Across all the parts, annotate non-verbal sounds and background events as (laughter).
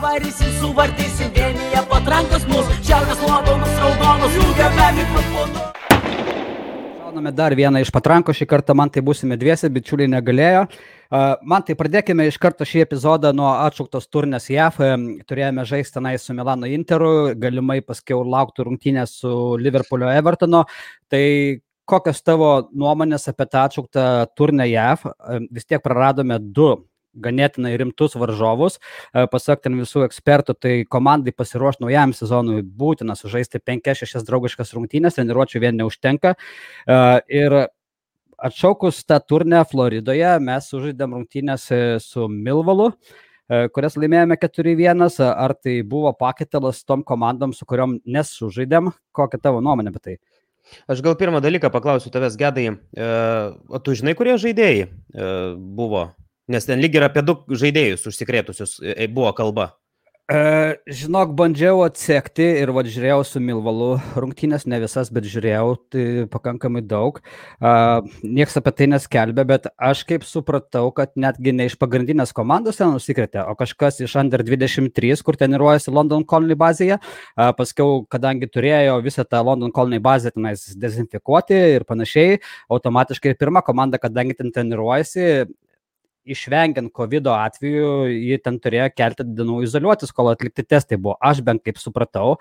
pavarysim, suvartysim, vienyje patrankos mus, šiaurės nuopelnus raudonus, jungiame mikrofonu. Gauname dar vieną iš patrankų, šį kartą man tai būsime dviesi, bičiuliai negalėjo. Man tai pradėkime iš karto šį epizodą nuo atšauktos turnės JAF. Turėjome žaisti tenai su Milano Interu, galimai paskiau lauktų rungtynės su Liverpoolio Evertono. Tai kokios tavo nuomonės apie tą atšauktą turnę JAF? Vis tiek praradome du ganėtinai rimtus varžovus. Pasak ten visų ekspertų, tai komandai pasiruošti naujam sezonui būtina sužaisti 5-6 draugiškas rungtynės, treniruočių vien neužtenka. Ir atšaukus tą turnę Floridoje, mes sužaidėm rungtynės e, su Milvalu kurias laimėjome 4-1, ar tai buvo pakitalas tom komandom, su kuriuom nesužaidėm, kokia tavo nuomonė apie tai? Aš gal pirmą dalyką paklausiu tavęs, Gedai, e, o tu žinai, kurie žaidėjai e, buvo? Nes ten lyg ir apie du žaidėjus užsikrėtusius e, buvo kalba. E, žinok, bandžiau atsekti ir va žiūrėjau su Milvalu rungtynės, ne visas, bet žiūrėjau tai pakankamai daug. Uh, Niekas apie tai neskelbė, bet aš kaip supratau, kad netgi ne iš pagrindinės komandos ten nusikrėtė, o kažkas iš Under 23, kur treniruojasi London Colony bazėje. Uh, paskiau, kadangi turėjo visą tą London Colony bazę tenais dezinfekuoti ir panašiai, automatiškai ir pirma komanda, kadangi ten treniruojasi, išvengiant COVID atveju, jie ten turėjo keltą dienų izoliuotis, kol atlikti testai buvo. Aš bent kaip supratau.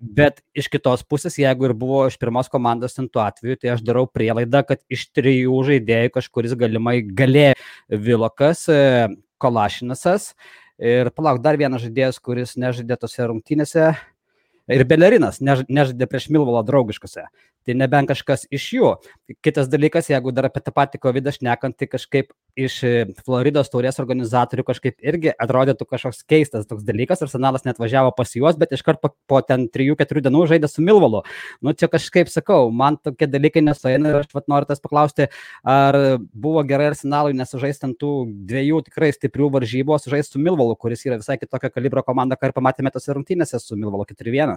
Bet iš kitos pusės, jeigu ir buvo iš pirmos komandos ten tuo atveju, tai aš darau prielaidą, kad iš trijų žaidėjų kažkuris galimai galėjo Vilokas, e, Kolašinasas ir palauk, dar vienas žaidėjas, kuris nežaidė tose rungtynėse. Ir Belerinas nežaidė prieš Milvalą draugiškose tai nebent kažkas iš jų. Kitas dalykas, jeigu dar apie tą patį COVID šnekant, tai kažkaip iš e, Floridos taurės organizatorių kažkaip irgi atrodytų kažkoks keistas toks dalykas, arsenalas net važiavo pas juos, bet iškart po, po ten 3-4 dienų žaidė su Milvalu. Nu, čia kažkaip sakau, man tokie dalykai nesueina ir aš vat, noriu tas paklausti, ar buvo gerai arsenalui nesužaisti ant tų dviejų tikrai stiprių varžybų, sužaisti su Milvalu, kuris yra visai kitokio kalibro komanda, ką ir pamatėme tose rungtynėse su Milvalu 4-1.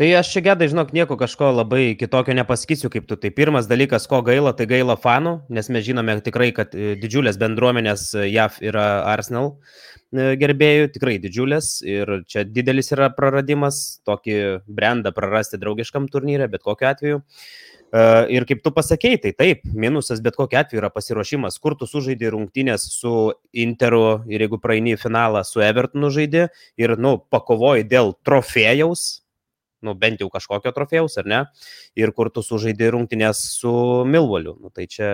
Tai aš čia gedai, žinok, nieko kažko labai kitokio nepasakysiu kaip tu. Tai pirmas dalykas, ko gaila, tai gaila fanų, nes mes žinome tikrai, kad e, didžiulės bendruomenės e, JAV yra Arsenal e, gerbėjų, tikrai didžiulės ir čia didelis yra praradimas, tokį brandą prarasti draugiškam turnyrė, bet kokiu atveju. Ir kaip tu pasakėjai, tai taip, minusas bet kokiu atveju yra pasiruošimas, kur tu sužaidži rungtynės su Interu ir jeigu praeini finalą su Evertonu žaidži ir, nu, pakovoji dėl trofėjaus, nu, bent jau kažkokio trofėjaus, ar ne, ir kur tu sužaidži rungtynės su Milvoliu. Nu, tai čia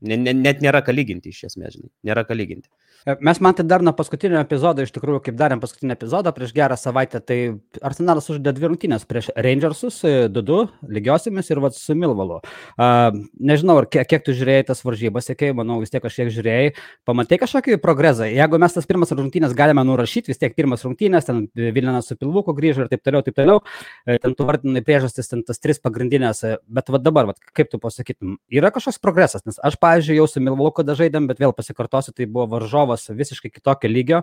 ne, ne, net nėra ką lyginti iš esmės, žinai, nėra ką lyginti. E, mes man tai dar nuo paskutinio epizodo, iš tikrųjų, kaip darėm paskutinį epizodą prieš gerą savaitę, tai Arsenalas uždė dvi rungtynės prieš Rangersus, 2-2 e, lygiosiamis ir vat su Milvalu. Uh, nežinau, kiek, kiek tu žiūrėjai tas varžybas, sėkiai, manau, vis tiek kažkiek žiūrėjai, pamatai kažkokį progresą. Jeigu mes tas pirmas rungtynės galime nurašyti, vis tiek pirmas rungtynės, ten Vilinas su Pilvuku grįžo ir taip toliau, taip toliau, ten tu vardinai priežastis, ten tas tris pagrindinės, bet va dabar, va, kaip tu pasakytum, yra kažkoks progresas, nes aš, pavyzdžiui, jau su Milvalu, kada žaidėm, bet vėl pasikartosiu, tai buvo varžovas varžovas visiškai kitokio lygio.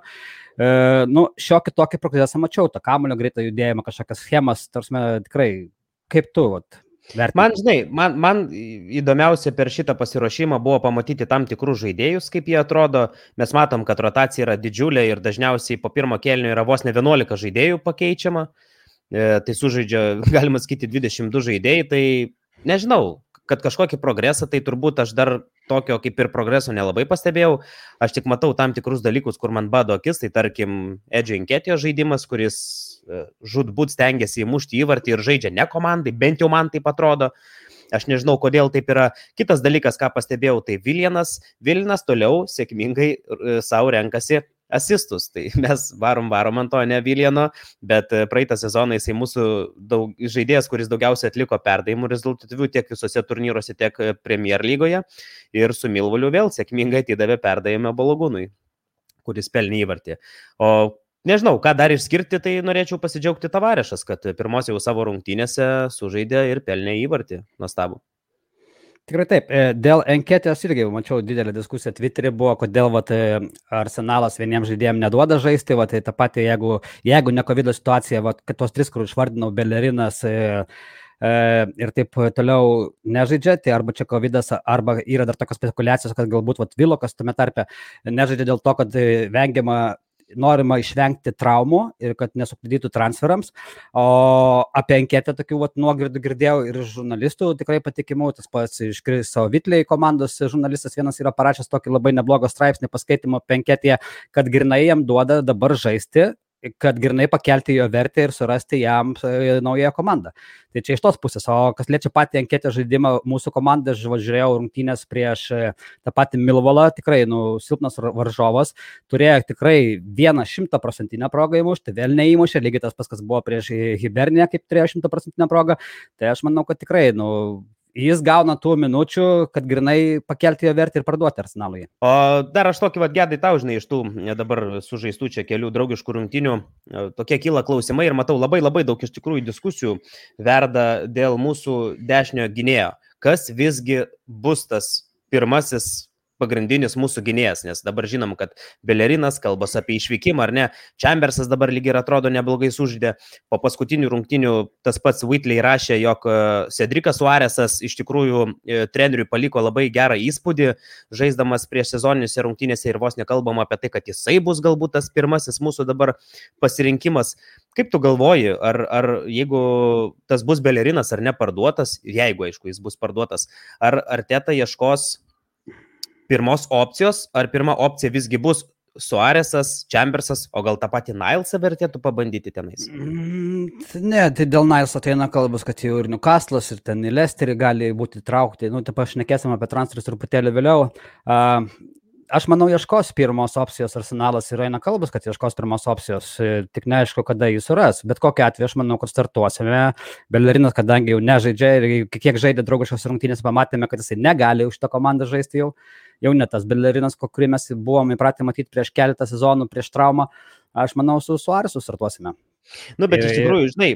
E, nu, šiokį tokį progresą mačiau, tą kamulio greitą judėjimą, kažkokias schemas, tarsi tikrai, kaip tu, vat, Vertinti. Man, žinai, man, man įdomiausia per šitą pasiruošimą buvo pamatyti tam tikrus žaidėjus, kaip jie atrodo. Mes matom, kad rotacija yra didžiulė ir dažniausiai po pirmo kelnio yra vos ne 11 žaidėjų pakeičiama. E, tai sužaidžia, (laughs) galima sakyti, 22 žaidėjai. Tai nežinau, kad kažkokį progresą, tai turbūt aš dar tokio kaip ir progreso nelabai pastebėjau. Aš tik matau tam tikrus dalykus, kur man bado akis, tai tarkim Edge Inketio žaidimas, kuris e, žudbūt stengiasi įmušti įvartį ir žaidžia ne komandai, bent jau man tai atrodo. Aš nežinau, kodėl taip yra. Kitas dalykas, ką pastebėjau, tai Viljanas. Viljanas toliau sėkmingai e, savo renkasi asistus. Tai (laughs) mes varom, varom ant to ne Viljano, bet e, praeitą sezoną jisai mūsų daug, žaidėjas, kuris daugiausiai atliko perdavimų rezultatyvių tiek visose turnyruose, tiek e, Premier lygoje. Ir su Milvaliu vėl sėkmingai atidavė perdavimą Balogūnui, kuris pelnė įvartį. O Nežinau, ką dar išskirti, tai norėčiau pasidžiaugti Tavarešas, kad pirmosios jau savo rungtynėse sužaidė ir pelnė įvartį. Nuostabu. Tikrai taip. E, dėl anketės irgi mačiau didelę diskusiją Twitter'e buvo, kodėl vat, e, arsenalas vieniems žaidėjams neduoda žaisti. Vat, tai ta pati, jeigu, jeigu ne COVID situacija, vat, kad tos tris, kur išvardinau, Belerinas e, e, ir taip toliau nežaidžia, tai arba čia COVID, arba yra dar tokios spekulacijos, kad galbūt vat, Vilokas tame tarpe nežaidžia dėl to, kad vengiama norima išvengti traumų ir kad nesukliudytų transferams. O apie anketę tokių vat, nuogirdų girdėjau ir žurnalistų tikrai patikimų, tas pats iš savo Vitliai komandos žurnalistas vienas yra parašęs tokį labai neblogą straipsnį paskaitimo apie anketę, kad grinai jam duoda dabar žaisti kad grinai pakelti jo vertę ir surasti jam e, naują komandą. Tai čia iš tos pusės. O kas liečia patį anketę žaidimą, mūsų komanda, žiūrėjau rungtynės prieš e, tą patį Milvalą, tikrai, nu, silpnas varžovas, turėjo tikrai vieną šimtaprocentinę progą įmušti, vėl neįmušė, lygiai tas pas, kas buvo prieš Hibernę, kaip turėjo šimtaprocentinę progą. Tai aš manau, kad tikrai, nu, jis gauna tų minučių, kad grinai pakelti jo vertę ir parduoti arsenalui. O dar aš tokį vad gedai tau, žinai, iš tų dabar sužaistų čia kelių draugiškų rungtinių, e, tokie kyla klausimai ir matau labai labai daug iš tikrųjų diskusijų verda dėl mūsų dešinio gynėjo. Kas visgi bus tas pirmasis pagrindinis mūsų gynėjas, nes dabar žinom, kad Belerinas kalbas apie išvykimą, ar ne, Chambersas dabar lygiai ir atrodo neblogai sužydė, po paskutinių rungtinių tas pats Whitley rašė, jog e, Cedrikas Suarėsas iš tikrųjų e, treneriui paliko labai gerą įspūdį, žaisdamas prieš sezoninėse rungtynėse ir vos nekalbam apie tai, kad jisai bus galbūt tas pirmasis mūsų dabar pasirinkimas. Kaip tu galvoji, ar, ar jeigu tas bus Belerinas ar neparduotas, jeigu aišku jis bus parduotas, ar Arteta ieškos pirmos opcijos, ar pirma opcija visgi bus Suarėsas, Chambersas, o gal tą patį Nilesą vertėtų pabandyti tenais? Mm, ne, tai dėl Nileso ateina kalbas, kad jau ir Newcastle'as, ir ten į Lesterį gali būti traukti. Nu, taip aš nekėsim apie transferus truputėlį vėliau. Uh, aš manau, ieškos pirmos opcijos arsenalas ir eina kalbas, kad ieškos pirmos opcijos, tik neaišku, kada jis suras. Bet kokia atveju aš manau, kad startuosime. Belerinas, kadangi jau nežaidžia ir kiek žaidė draugiškos rungtynės, pamatėme, kad jisai negali už tą komandą žaisti jau. Uh, jau ne tas Bellerinas, kurį mes buvom įpratę matyti prieš keletą sezonų, prieš traumą. Aš manau, su Suarisu startuosime. Nu, bet ir, iš tikrųjų, žinai,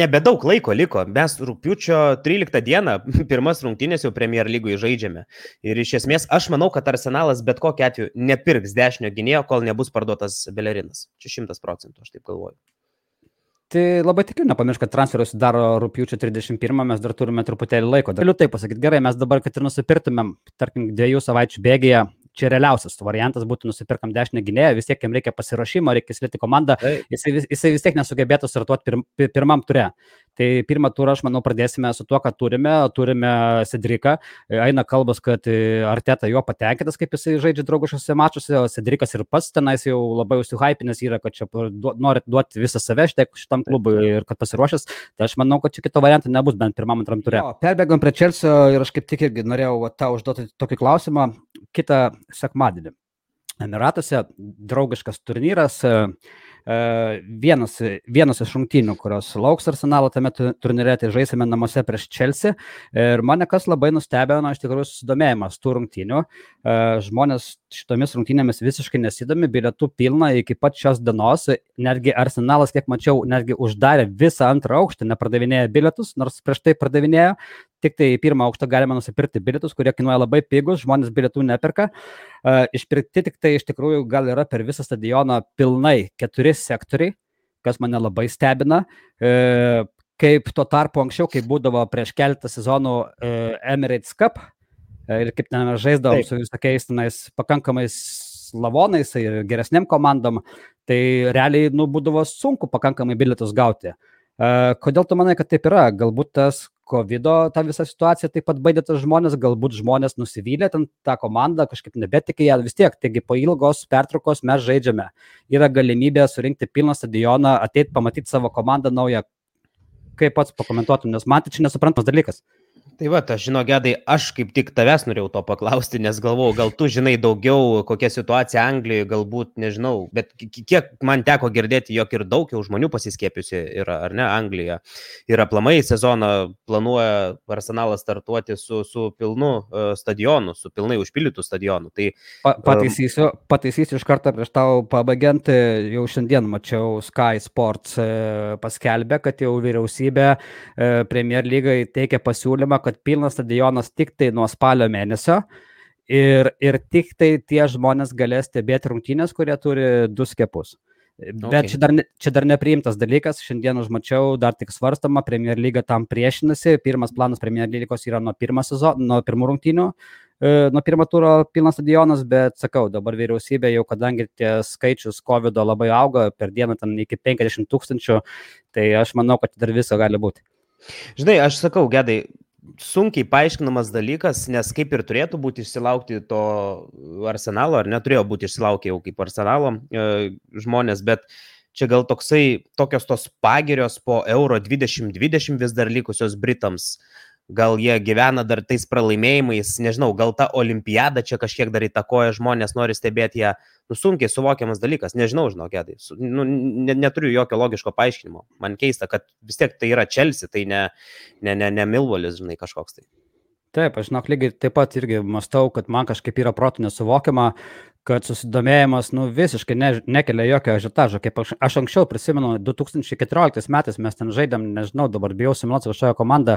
nebedaug laiko liko. Mes rūpiučio 13 dieną, (laughs) pirmas rungtynės jau Premier lygoje žaidžiame. Ir iš esmės, aš manau, kad Arsenalas bet kokiu atveju nepirks dešinio gynėjo, kol nebus parduotas Belerinas. Čia šimtas procentų, aš taip galvoju. Tai labai tikiu, nepamiršk, kad transferus daro rūpiučio 31, mes dar turime truputėlį laiko. Galiu tai pasakyti, gerai, mes dabar, kad ir nusipirtumėm, tarkim, dviejų savaičių bėgėje, čia realiausias variantas būtų nusipirkam dešinę gynėją, vis tiek jam reikia pasirašymo, reikia slėti komandą, jisai, jisai vis tiek nesugebėtų startuoti pirm, pirmam turė. Tai pirmą turą, aš manau, pradėsime su tuo, ką turime. Turime Cedriką. Eina kalbas, kad Arteta jo patenkintas, kaip jisai žaidžia draugiškose mačiuose, o Cedrikas ir pats tenais jau labai užsihypinęs yra, kad čia norit duoti visą save šitam klubui ir kad pasiruošęs. Tai aš manau, kad čia kito varianto nebus bent pirmam antram turė. Perbėgam prie Čelsio ir aš kaip tik irgi norėjau va, tau užduoti tokį klausimą kitą sekmadienį. Emiratuose draugiškas turnyras. Uh, vienas, vienas iš rungtynių, kurios lauks arsenalo tame turnyre, tai žaisime namuose prieš Chelsea. Ir mane kas labai nustebino, iš tikrųjų, susidomėjimas tų rungtynių. Žmonės šitomis rungtynėmis visiškai nesidomi, bilietų pilna iki pat šios dienos. Netgi arsenalas, kiek mačiau, netgi uždarė visą antrą aukštą, nepardavinėja bilietus, nors prieš tai pardavinėjo tik tai į pirmą aukštą galima nusipirkti bilietus, kurie kainuoja labai pigus, žmonės bilietų neperka. Išpirkti tik tai iš tikrųjų gal yra per visą stadioną pilnai keturi sektoriai, kas mane labai stebina. E, kaip tuo tarpu anksčiau, kai būdavo prieš keletą sezonų e, Emirates Cup e, ir kaip ten žaisdavom Taip. su visokiais tenais pakankamais lavonais ir geresniam komandom, tai realiai nu, būdavo sunku pakankamai bilietus gauti. Kodėl tu manai, kad taip yra? Galbūt tas COVID ta visa situacija taip pat baidė tas žmonės, galbūt žmonės nusivylė ten tą komandą, kažkaip nebetikė vis tiek, taigi po ilgos pertraukos mes žaidžiame. Yra galimybė surinkti pilną stadioną, ateiti pamatyti savo komandą naują. Kaip pats pakomentuotum, nes man tai čia nesuprantamas dalykas. Tai va, aš žinau, gedai, aš kaip tik tavęs norėjau to paklausti, nes galvojau, gal tu žinai daugiau, kokia situacija Anglijoje, galbūt, nežinau, bet kiek man teko girdėti, jog ir daug jau žmonių pasiskiepiusi yra, ar ne, Anglija. Ir aplamai sezoną planuoja Arsenalas startuoti su, su pilnu uh, stadionu, su pilnai užpildytų stadionu. Tai, pa, pataisysiu, um, pataisysiu iš karto prieš tau pabaigiant, jau šiandien mačiau Sky Sports paskelbę, kad jau vyriausybė Premier lygai teikia pasiūlymą, kad pilnas stadionas tik tai nuo spalio mėnesio ir, ir tik tai tie žmonės galės stebėti rungtynės, kurie turi du skepus. Bet okay. čia, dar ne, čia dar nepriimtas dalykas, šiandien užmačiau, dar tik svarstama, Premier lyga tam priešinasi, pirmas planas Premier lygos yra nuo, sezono, nuo pirmų rungtynių, E, nuo pirmo turo pilnas stadionas, bet sakau, dabar vyriausybė jau, kadangi tie skaičius COVID labai auga, per dieną ten iki 50 tūkstančių, tai aš manau, kad dar viso gali būti. Žinai, aš sakau, gedai, sunkiai paaiškinamas dalykas, nes kaip ir turėtų būti išsilaukti to arsenalo, ar neturėjo būti išsilaukę jau kaip arsenalo e, žmonės, bet čia gal toksai, tokios tos pagirios po euro 2020 vis dar likusios Britams. Gal jie gyvena dar tais pralaimėjimais, nežinau, gal ta olimpiada čia kažkiek dar įtakoja žmonės, nori stebėti ją, nu sunkiai suvokiamas dalykas, nežinau, žinokėdai, nu, ne, neturiu jokio logiško paaiškinimo. Man keista, kad vis tiek tai yra Chelsea, tai ne, ne, ne, ne Milvolis, žinai, kažkoks tai. Taip, aš žinok, lygiai taip pat irgi mastau, kad man kažkaip yra protų nesuvokiama, kad susidomėjimas nu, visiškai ne, nekelia jokio ažitažo. Kaip aš, aš anksčiau prisimenu, 2014 metais mes ten žaidėm, nežinau, dabar bijau simuliuoti kažkokią komandą,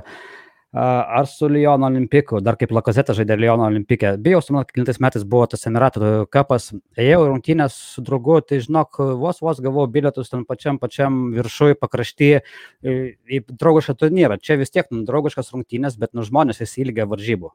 ar su Lyono Olimpiku, dar kaip Lakazeta žaidė Lyono Olimpikė. Bijau, su manau, kilintais metais buvo tas Emiratų kapas, ėjau rungtynės su draugu, tai žinok, vos vos gavau bilietus ten pačiam pačiam viršui, pakrašty į draugišką turnyrą. Čia vis tiek nu, draugiškas rungtynės, bet nu, žmonės įsilgia varžybų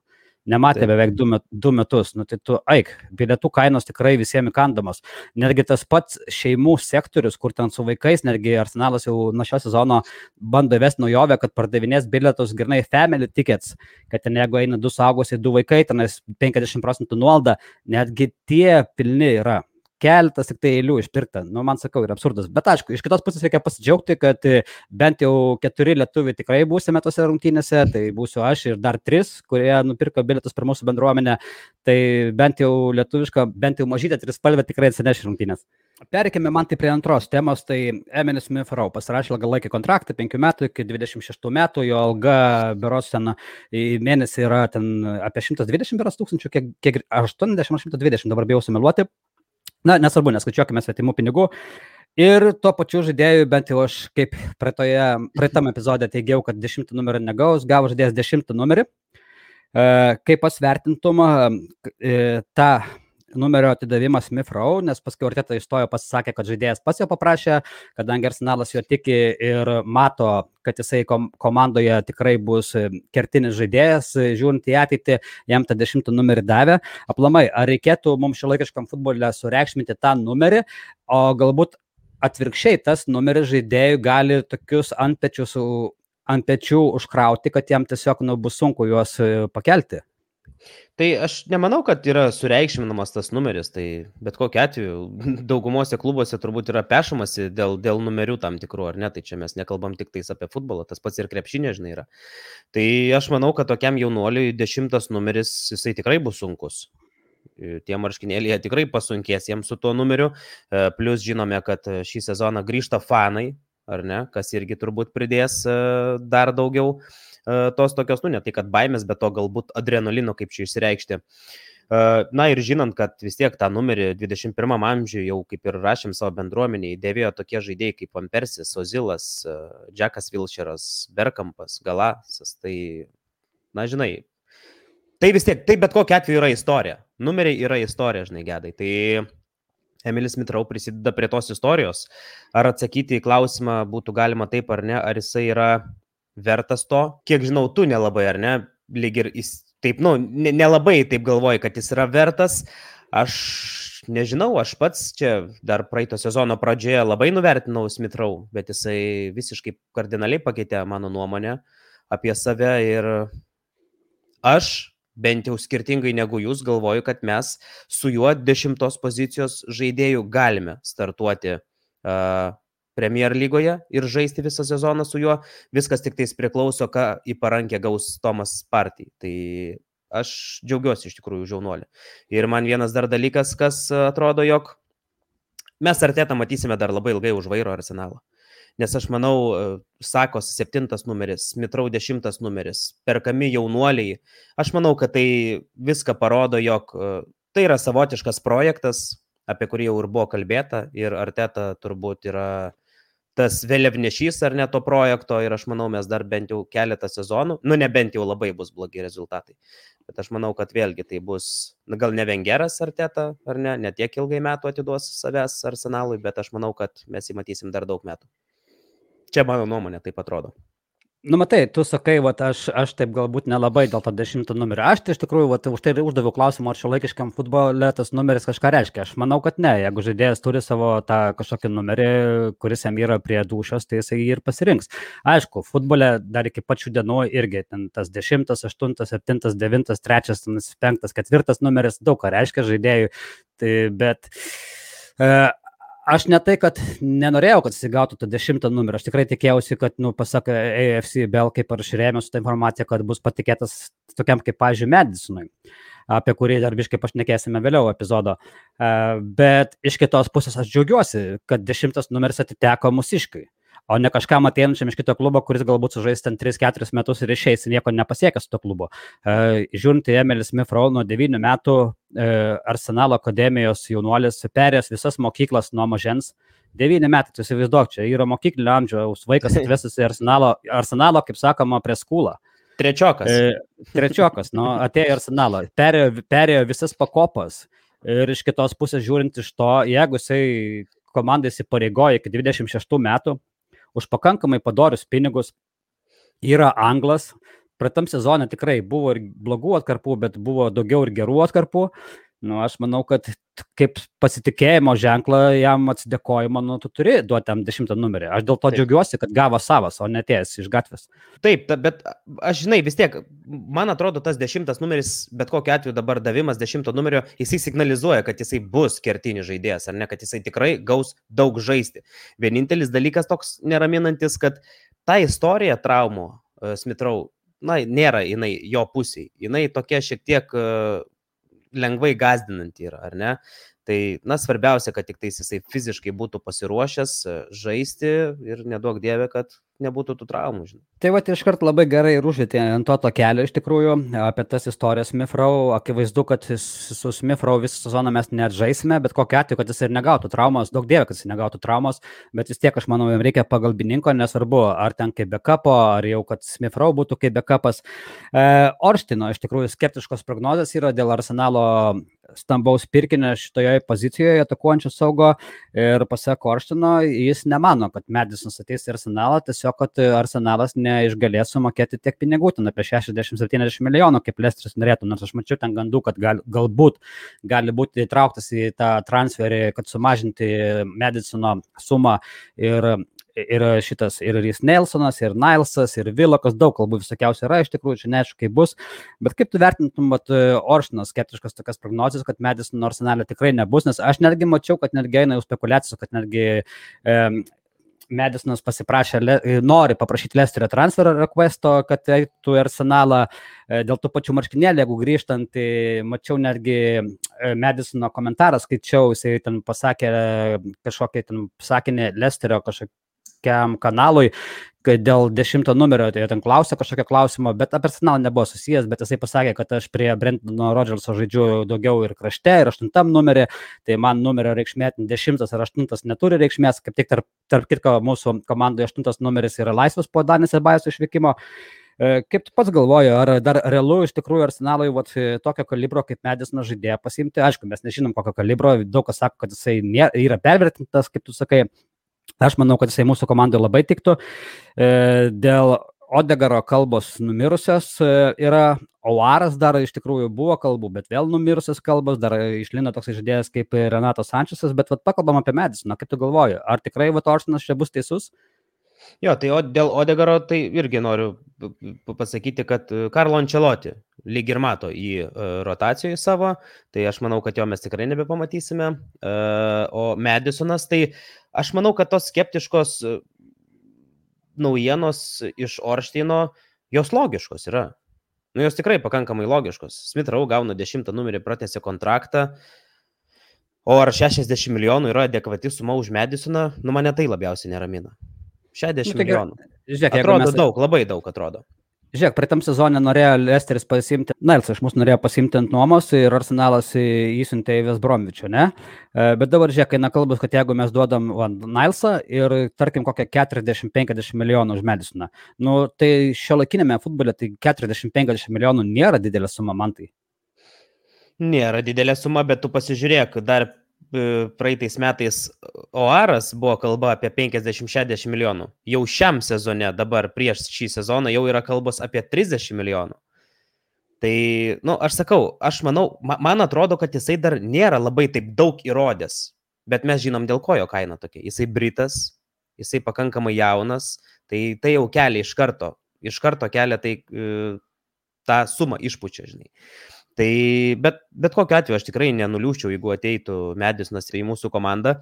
nematė beveik du, met, du metus. Nu, tai tu, eik, bilietų kainos tikrai visiems įkandamos. Netgi tas pats šeimų sektorius, kur ten su vaikais, netgi Arsenalas jau nuo šio sezono bando įvesti naujovę, kad pardavinės bilietus grinai family tickets, kad ten jeigu eina du saugusiai, du vaikai, tenais 50 procentų nuolda, netgi tie pilni yra keletas tik tai eilių išpirkta. Nu, man sakau, yra absurdas. Bet aišku, iš kitos pusės reikia pasidžiaugti, kad e, bent jau keturi lietuviai tikrai būsime tose rungtynėse, tai būsiu aš ir dar tris, kurie nupirko bilietus per mūsų bendruomenę. Tai bent jau lietuviška, bent jau mažytė trispalvė tikrai atsineš rungtynės. Perikime man tai prie antros temos, tai Emilis Mifrau pasirašė ilgalaikį kontraktą, 5 metų iki 26 metų, jo alga beros ten į mėnesį yra ten apie 120 beros tūkstančių, kiek, kiek 80-120, dabar bijau sumeluoti, Na, nesvarbu, neskaičiuokime svetimų pinigų. Ir tuo pačiu žaidėjui, bent jau aš kaip praeitoje, praeitam epizode teigiau, kad dešimtą numerį negaus, gavo žaidėjas dešimtą numerį. E, kaip pasvertintum e, tą numerio atidavimas Mifrau, nes paskui Orteta įstojo pasisakė, kad žaidėjas pats jo paprašė, kadangi Arsenalas jo tiki ir mato, kad jisai kom komandoje tikrai bus kertinis žaidėjas, žiūrint į ateitį, jam tą dešimtą numerį davė. Aplamai, ar reikėtų mums šiolaikiškam futbolė sureikšminti tą numerį, o galbūt atvirkščiai tas numeris žaidėjų gali tokius antpečius ant pečių užkrauti, kad jam tiesiog nu, bus sunku juos pakelti. Tai aš nemanau, kad yra sureikšminamas tas numeris, tai bet kokiu atveju (laughs) daugumose klubuose turbūt yra pešamasi dėl, dėl numerių tam tikrų, ar ne, tai čia mes nekalbam tik tais apie futbolą, tas pats ir krepšinė, žinai, yra. Tai aš manau, kad tokiam jaunuoliui dešimtas numeris, jisai tikrai bus sunkus. Tie marškinėliai tikrai pasunkės jiems su tuo numeriu, e, plus žinome, kad šį sezoną grįžta fanai, ar ne, kas irgi turbūt pridės e, dar daugiau e, tos tokios, nu ne tai kad baimės, bet to galbūt adrenalino, kaip čia išsireikšti. E, na ir žinant, kad vis tiek tą numerį 21 amžiuje jau kaip ir rašėm savo bendruomeniai, dėvėjo tokie žaidėjai kaip Ampersis, Ozilas, Džekas Vilšeras, Berkampas, Galasas, tai, na žinai, tai vis tiek, tai bet kokia atveju yra istorija. Numeriai yra istorija, žinai, gedai. Tai Emilis Mitrau prisideda prie tos istorijos. Ar atsakyti į klausimą būtų galima taip ar ne, ar jisai yra vertas to? Kiek žinau, tu nelabai ar ne, lyg ir jis taip, nu, nelabai taip galvoji, kad jis yra vertas. Aš nežinau, aš pats čia dar praeito sezono pradžioje labai nuvertinau Smithrow, bet jisai visiškai kardinaliai pakeitė mano nuomonę apie save ir aš bent jau skirtingai negu jūs, galvoju, kad mes su juo dešimtos pozicijos žaidėjų galime startuoti uh, Premier lygoje ir žaisti visą sezoną su juo. Viskas tik tais priklauso, ką į parankę gaus Tomas Partij. Tai aš džiaugiuosi iš tikrųjų žaunuolį. Ir man vienas dar dalykas, kas atrodo, jog mes artetą matysime dar labai ilgai už vairo arsenalą nes aš manau, Sakos septintas numeris, Mitrau dešimtas numeris, perkami jaunuoliai, aš manau, kad tai viską parodo, jog tai yra savotiškas projektas, apie kurį jau ir buvo kalbėta ir Arteta turbūt yra tas vėliavnešys ar ne to projekto ir aš manau, mes dar bent jau keletą sezonų, nu ne bent jau labai bus blogi rezultatai, bet aš manau, kad vėlgi tai bus, na, gal ne vengeras Arteta ar ne, ne tiek ilgai metų atiduos savęs arsenalui, bet aš manau, kad mes jį matysim dar daug metų. Čia mano nuomonė taip atrodo. Nu, matai, tu sakai, vat, aš, aš taip galbūt nelabai dėl to dešimto numerio. Aš tai iš tikrųjų vat, už tai ir uždaviau klausimą, ar šio laikiškam futbole tas numeris kažką reiškia. Aš manau, kad ne. Jeigu žaidėjas turi savo tą kažkokį numerį, kuris jam yra prie dušios, tai jisai jį ir pasirinks. Aišku, futbole dar iki pačių dienų irgi ten tas dešimtas, aštuntas, septintas, devintas, trečias, penktas, ketvirtas numeris daug ką reiškia žaidėjui. Tai, bet e, aš ne tai, kad nenorėjau, kad jis gautų tą dešimtą numerį, aš tikrai tikėjausi, kad, nu, pasak AFC Bell, kaip ir aš rėmiau su tą informaciją, kad bus patikėtas tokiam kaip, pažiūrėjau, Madisonui apie kurį dar biškai pašnekėsime vėliau epizodo. Bet iš kitos pusės aš džiaugiuosi, kad dešimtas numeris atiteko mūsiškai o ne kažkam ateinančiam iš kito klubo, kuris galbūt sužais ten 3-4 metus ir išeis, nieko nepasiekęs to klubo. E, žiūrint į Emilį Smith Rowe nuo 9 metų e, Arsenalo akademijos jaunuolis, perėjęs visas mokyklas nuo mažens. 9 metai, tu įsivaizduok, čia yra mokyklinio amžiaus vaikas atvestas į Arsenalo, Arsenalo, kaip sakoma, prie skulą. Trečiokas. E, trečiokas, nu, atėjo į Arsenalą, perėjo, perėjo visas pakopas. Ir iš kitos pusės žiūrint iš to, jeigu jisai komandai įsipareigoja iki 26 metų, už pakankamai padorius pinigus. Yra anglas. Praeitam sezonė tikrai buvo ir blogų atkarpų, bet buvo daugiau ir gerų atkarpų. Nu, aš manau, kad kaip pasitikėjimo ženklą jam atsidėkojimo, nu, tu turi duoti tam dešimtą numerį. Aš dėl to Taip. džiaugiuosi, kad gavo savas, o netėjęs iš gatvės. Taip, ta, bet aš žinai, vis tiek, man atrodo, tas dešimtas numeris, bet kokiu atveju dabar davimas dešimto numerio, jisai signalizuoja, kad jisai bus kertinis žaidėjas, ar ne, kad jisai tikrai gaus daug žaisti. Vienintelis dalykas toks neraminantis, kad ta istorija traumų e, Smithrow, na, nėra jinai jo pusiai. Jinai tokia šiek tiek uh, lengvai gazdinanti yra, ar ne? Tai, na, svarbiausia, kad tik tais jisai fiziškai būtų pasiruošęs e, žaisti ir nedaug dievė, kad nebūtų tų traumų. Žinai. Tai va, iškart labai gerai ir užvėtė ant to kelio iš tikrųjų apie tas istorijas Smifrau. Akivaizdu, kad su Smifrau visą sezoną mes net žaisime, bet kokia atveju, kad jis ir negautų traumos, daug dievė, kad jis negautų traumos, bet vis tiek aš manau, jam reikia pagalbininko, nesvarbu, ar ten kaip backupo, ar jau kad Smifrau būtų kaip backupas. E, Orštino iš tikrųjų skeptiškos prognozijas yra dėl arsenalo stambaus pirkinio šitoje pozicijoje atakuojančio saugo ir pasak Orštino, jis nemano, kad Medisonas ateis į arsenalą, tiesiog, kad arsenalas neišgalės sumokėti tiek pinigų, ten apie 60-70 milijonų, kaip Lestris norėtų, nors aš mačiau ten gandų, kad gal, galbūt gali būti įtrauktas į tą transferį, kad sumažinti Medisono sumą ir ir šitas, ir Rys Nelsonas, ir Nilsas, ir Vilokas, daug kalbų visokiausių yra, iš tikrųjų, čia neaišku, kaip bus. Bet kaip tu vertintum, mat, Oršinas skeptiškas tokias prognozijas, kad Madison arsenalė tikrai nebus, nes aš netgi mačiau, kad netgi eina jau spekulacijos, kad netgi e, Medisonas pasiprašė, nori paprašyti Lesterio transfero requesto, kad eitų į arsenalą e, dėl tų pačių marškinėlių, jeigu grįžtant, tai mačiau netgi e, Medisono komentarą, skaičiau, jisai ten pasakė kažkokį ten sakinį Lesterio kažkokį kažkokiam kanalui, kad dėl dešimto numerio, tai ten klausė kažkokio klausimo, bet apie arsenalą nebuvo susijęs, bet jisai pasakė, kad aš prie Brentono Rodžerso žaidžiu daugiau ir krašte, ir aštuntam numerį, tai man numerio reikšmė dešimtas ar aštuntas neturi reikšmės, kaip tik tarp, tarp kitko mūsų komandoje aštuntas numeris yra laisvas po Danės ir Bajos išvykimo. E, kaip tu pats galvoji, ar dar realu iš tikrųjų arsenalui vat, tokio kalibro kaip Medisono žaidėją pasimti? Aišku, mes nežinom kokio kalibro, daug kas sako, kad jisai yra pervertintas, kaip tu sakai, Aš manau, kad jisai mūsų komandai labai tiktų. E, dėl Odegaro kalbos numirusios e, yra, Oaras dar iš tikrųjų buvo kalbų, bet vėl numirusios kalbos, dar išlino toks žaidėjas kaip Renatas Sančiasas, bet vat, pakalbam apie Medisoną, kaip tu galvoji, ar tikrai Vatoršinas čia bus teisus? Jo, tai o dėl Odegaro tai irgi noriu pasakyti, kad Karlo Ančeloti lyg ir mato į rotacijoje savo, tai aš manau, kad jo mes tikrai nebepamatysime. O Medisonas, tai Aš manau, kad tos skeptiškos e, naujienos iš Oršteino, jos logiškos yra. Nu, jos tikrai pakankamai logiškos. Smith Rau gauna 10 numerį, pratęsė kontraktą. O ar 60 milijonų yra adekvati suma už Medisoną, nu mane tai labiausiai neramina. 60 nu, tai, milijonų. Žiūrėk, atrodo mes... daug, labai daug atrodo. Žiūrėk, praeitam sezonė norėjo Lesteris pasimti, Nelsas iš mūsų norėjo pasimti ant nuomos ir Arsenalas įsiuntė į Vesbromičių, ne? E, bet dabar žiūrėk, kai nekalbus, kad jeigu mes duodam Nilsą ir tarkim kokią 40-50 milijonų už Medisoną, nu tai šio laikinėme futbole tai 40-50 milijonų nėra didelė suma man tai. Nėra didelė suma, bet tu pasižiūrėk, dar praeitais metais OARas buvo kalba apie 50-60 milijonų. Jau šiam sezone, dabar prieš šį sezoną, jau yra kalbos apie 30 milijonų. Tai, na, nu, aš sakau, aš manau, man atrodo, kad jisai dar nėra labai taip daug įrodęs, bet mes žinom, dėl ko jo kaina tokia. Jisai britas, jisai pakankamai jaunas, tai tai jau kelia iš karto, iš karto kelia tai e, tą sumą išpučia, žinai. Tai bet, bet kokiu atveju aš tikrai nenuliūščiau, jeigu ateitų Medisnas į mūsų komandą.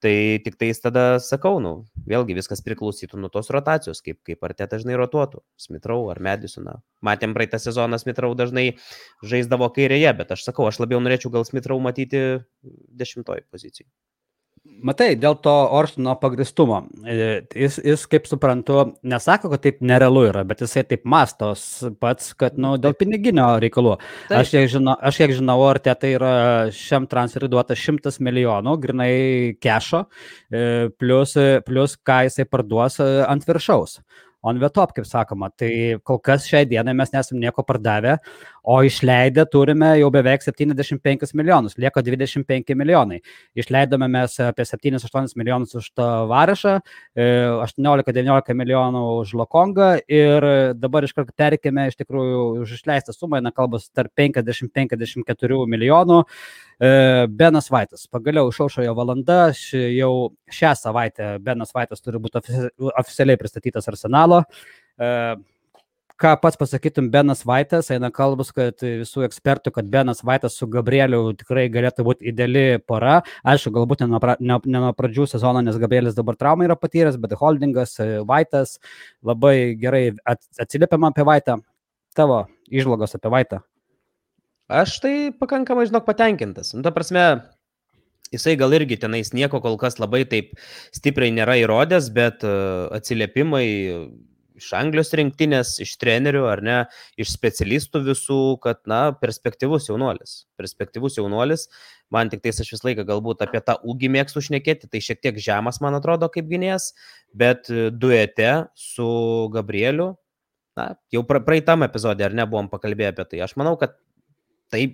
Tai tik tais tada sakau, nu, vėlgi viskas priklausytų nuo tos rotacijos, kaip, kaip ar te dažnai rotuotų, Smitrau ar Medisoną. Matėm praeitą sezoną Smitrau dažnai žaisdavo kairėje, bet aš sakau, aš labiau norėčiau gal Smitrau matyti dešimtoj pozicijai. Matai, dėl to Orstino pagristumo. E, jis, jis, kaip suprantu, nesako, kad taip nerealu yra, bet jisai taip mastos pats, kad, nu, dėl piniginio reikalų. Taip. Aš kiek žinau, aš kiek žinau Orte, tai yra šiam transferiui duota 100 milijonų, grinai kešo, e, plus, plus ką jisai parduos e, ant viršaus on the top, kaip sakoma. Tai kol kas šiai dienai mes nesam nieko pardavę, o išleidę turime jau beveik 75 milijonus, lieka 25 milijonai. Išleidome mes apie 7-8 milijonus už tą varašą, 18-19 e, milijonų už Lokongą ir dabar iš karto perkime iš tikrųjų už išleistą sumą, eina kalbas tarp 50-54 milijonų. E, Benas Vaitas. Pagaliau išaušo jo valanda, jau šią savaitę Benas Vaitas turi būti oficialiai pristatytas arsenalo. E, ką pats pasakytum, Benas Vaitas, eina kalbus, kad visų ekspertų, kad Benas Vaitas su Gabrieliu tikrai galėtų būti ideali pora. Aišku, galbūt ne nuo, pra, ne, ne nuo pradžių sezono, nes Gabrielis dabar traumą yra patyręs, bet Holdingas, e, Vaitas labai gerai atsiliepiama apie Vaitą. Tavo išlogos apie Vaitą. Aš tai pakankamai, žinok, patenkintas. Nu, ta prasme, jisai gal irgi tenais nieko kol kas labai taip stipriai nėra įrodęs, bet uh, atsiliepimai iš Anglijos rinktinės, iš trenerių ar ne, iš specialistų visų, kad, na, perspektyvus jaunuolis. Perspektyvus jaunuolis. Man tik tais aš visą laiką galbūt apie tą ūgį mėgstu šnekėti, tai šiek tiek žemas, man atrodo, kaip gynėjas, bet duete su Gabrieliu, na, jau praeitam epizodė ar ne buvom pakalbėję apie tai. Aš manau, kad tai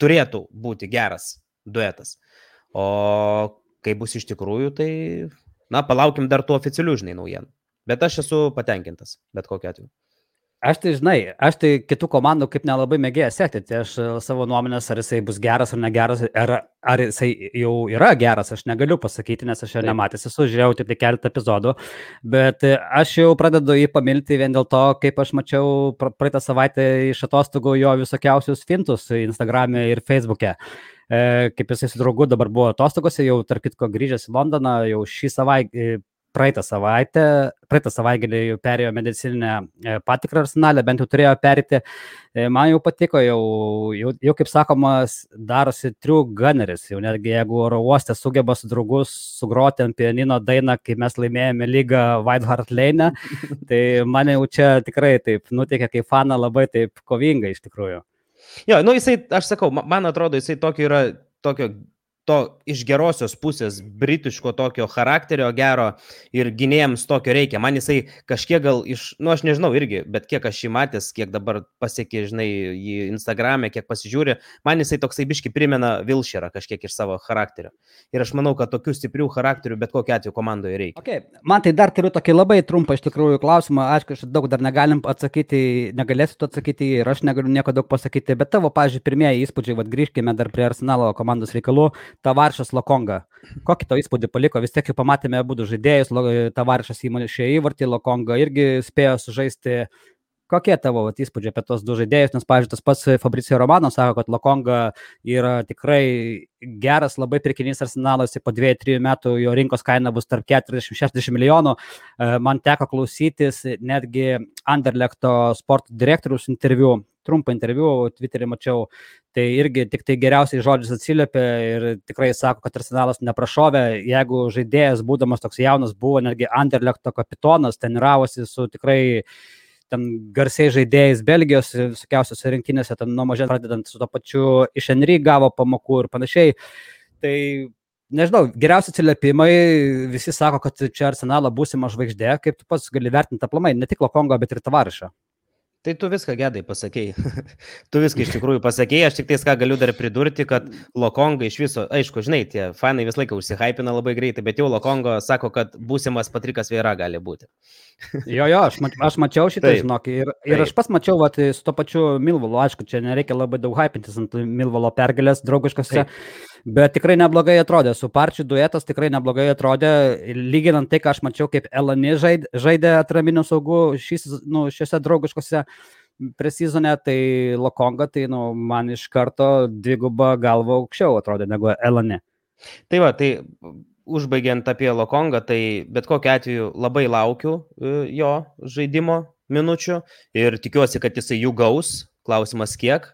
turėtų būti geras duetas. O kai bus iš tikrųjų, tai, na, palaukim dar tų oficialių, žinai, naujienų. Bet aš esu patenkintas, bet kokiu atveju. Aš tai žinai, aš tai kitų komandų kaip nelabai mėgėjęs sekti, tai aš e, savo nuomonės, ar jisai bus geras ar negeras, ar, ar jisai jau yra geras, aš negaliu pasakyti, nes aš jo nematęs esu, žiūrėjau tik tai keletą epizodų, bet e, aš jau pradedu jį pamilti vien dėl to, kaip aš mačiau praeitą savaitę iš atostogų jo visokiausius fintus Instagram'e ir Facebook'e. E, kaip jisai su draugu dabar buvo atostogose, jau tarp kitko grįžęs į Londoną, jau šį savaitę, praeitą savaitę, praeitą savaitgalį jau perėjo medicininę e, patikrą arsenalę, bent jau turėjo perėti. E, man jau patiko, jau, jau, jau kaip sakoma, darosi true gunneris. Jau netgi jeigu oro uostė sugeba su draugus sugroti ant pianino dainą, kai mes laimėjome lygą White Hart Lane, (laughs) tai mane jau čia tikrai taip nuteikia kaip fana labai taip kovinga iš tikrųjų. Jo, nu jisai, aš sakau, man atrodo, jisai tokio yra, tokio to iš gerosios pusės britiško tokio charakterio gero ir gynėjams tokio reikia. Man jisai kažkiek gal iš, nu aš nežinau irgi, bet kiek aš jį matęs, kiek dabar pasiekė, žinai, jį Instagram'e, kiek pasižiūri, man jisai toksai biški primena Vilšerą kažkiek iš savo charakterio. Ir aš manau, kad tokių stiprių charakterių bet kokiu atveju komandoje reikia. Okay. Man tai dar turiu tokį labai trumpą iš tikrųjų klausimą, aišku, aš daug dar negalim atsakyti, negalėsiu to atsakyti ir aš negaliu nieko daug pasakyti, bet tavo, pažiūrėjau, pirmieji įspūdžiai, vad grįžkime dar prie Arsenalo komandos reikalų Tavaršas Lokonga. Kokį to įspūdį paliko? Vis tiek jau pamatėme būdų žaidėjus, Tavaršas įmonė šie įvartį, Lokonga irgi spėjo sužaisti. Kokie tavo vat, įspūdžiai apie tos du žaidėjus? Nes, pavyzdžiui, tas pats Fabricio Romano sako, kad Lokonga yra tikrai geras, labai pirkinys arsenalas, po 2-3 metų jo rinkos kaina bus tarp 40-60 milijonų. E, man teko klausytis netgi Anderlekto sporto direktorius interviu trumpą interviu, Twitter'į mačiau, tai irgi tik tai geriausiai žodžiais atsiliepia ir tikrai sako, kad arsenalas neprašovė, jeigu žaidėjas, būdamas toks jaunas, buvo netgi Anderlechto kapitonas, treniravosi su tikrai ten garsiai žaidėjais Belgijos, visokiausiose rinktinėse, ten nuo mažai pradedant su to pačiu iš Henry gavo pamokų ir panašiai. Tai nežinau, geriausi atsiliepimai, visi sako, kad čia arsenalo būsima žvaigždė, kaip tu pats gali vertinti aplamai, ne tik Lokongo, bet ir Tavarišą. Tai tu viską gedai pasakėjai. (laughs) tu viską iš tikrųjų pasakėjai, aš tik tais ką galiu dar pridurti, kad Lokonga iš viso, aišku, žinai, tie fanai visą laiką užsihypina labai greitai, bet jau Lokongo sako, kad būsimas Patrikas Vėra gali būti. (laughs) jo, jo, aš, mat, aš mačiau šitą, žinok, ir, ir aš pas mačiau, vat, su to pačiu Milvalo, aišku, čia nereikia labai daug hypintis ant Milvalo pergalės draugiškose. Taip. Bet tikrai neblogai atrodė, su parčiu duetas tikrai neblogai atrodė, lyginant tai, ką aš mačiau, kaip Elani žaidė, žaidė atraminių saugų šis, nu, šiuose draugiškose presizone, tai Lokonga, tai nu, man iš karto dviguba galva aukščiau atrodė negu Elani. Tai va, tai užbaigiant apie Lokongą, tai bet kokiu atveju labai laukiu e, jo žaidimo minučių ir tikiuosi, kad jisai jų gaus, klausimas kiek.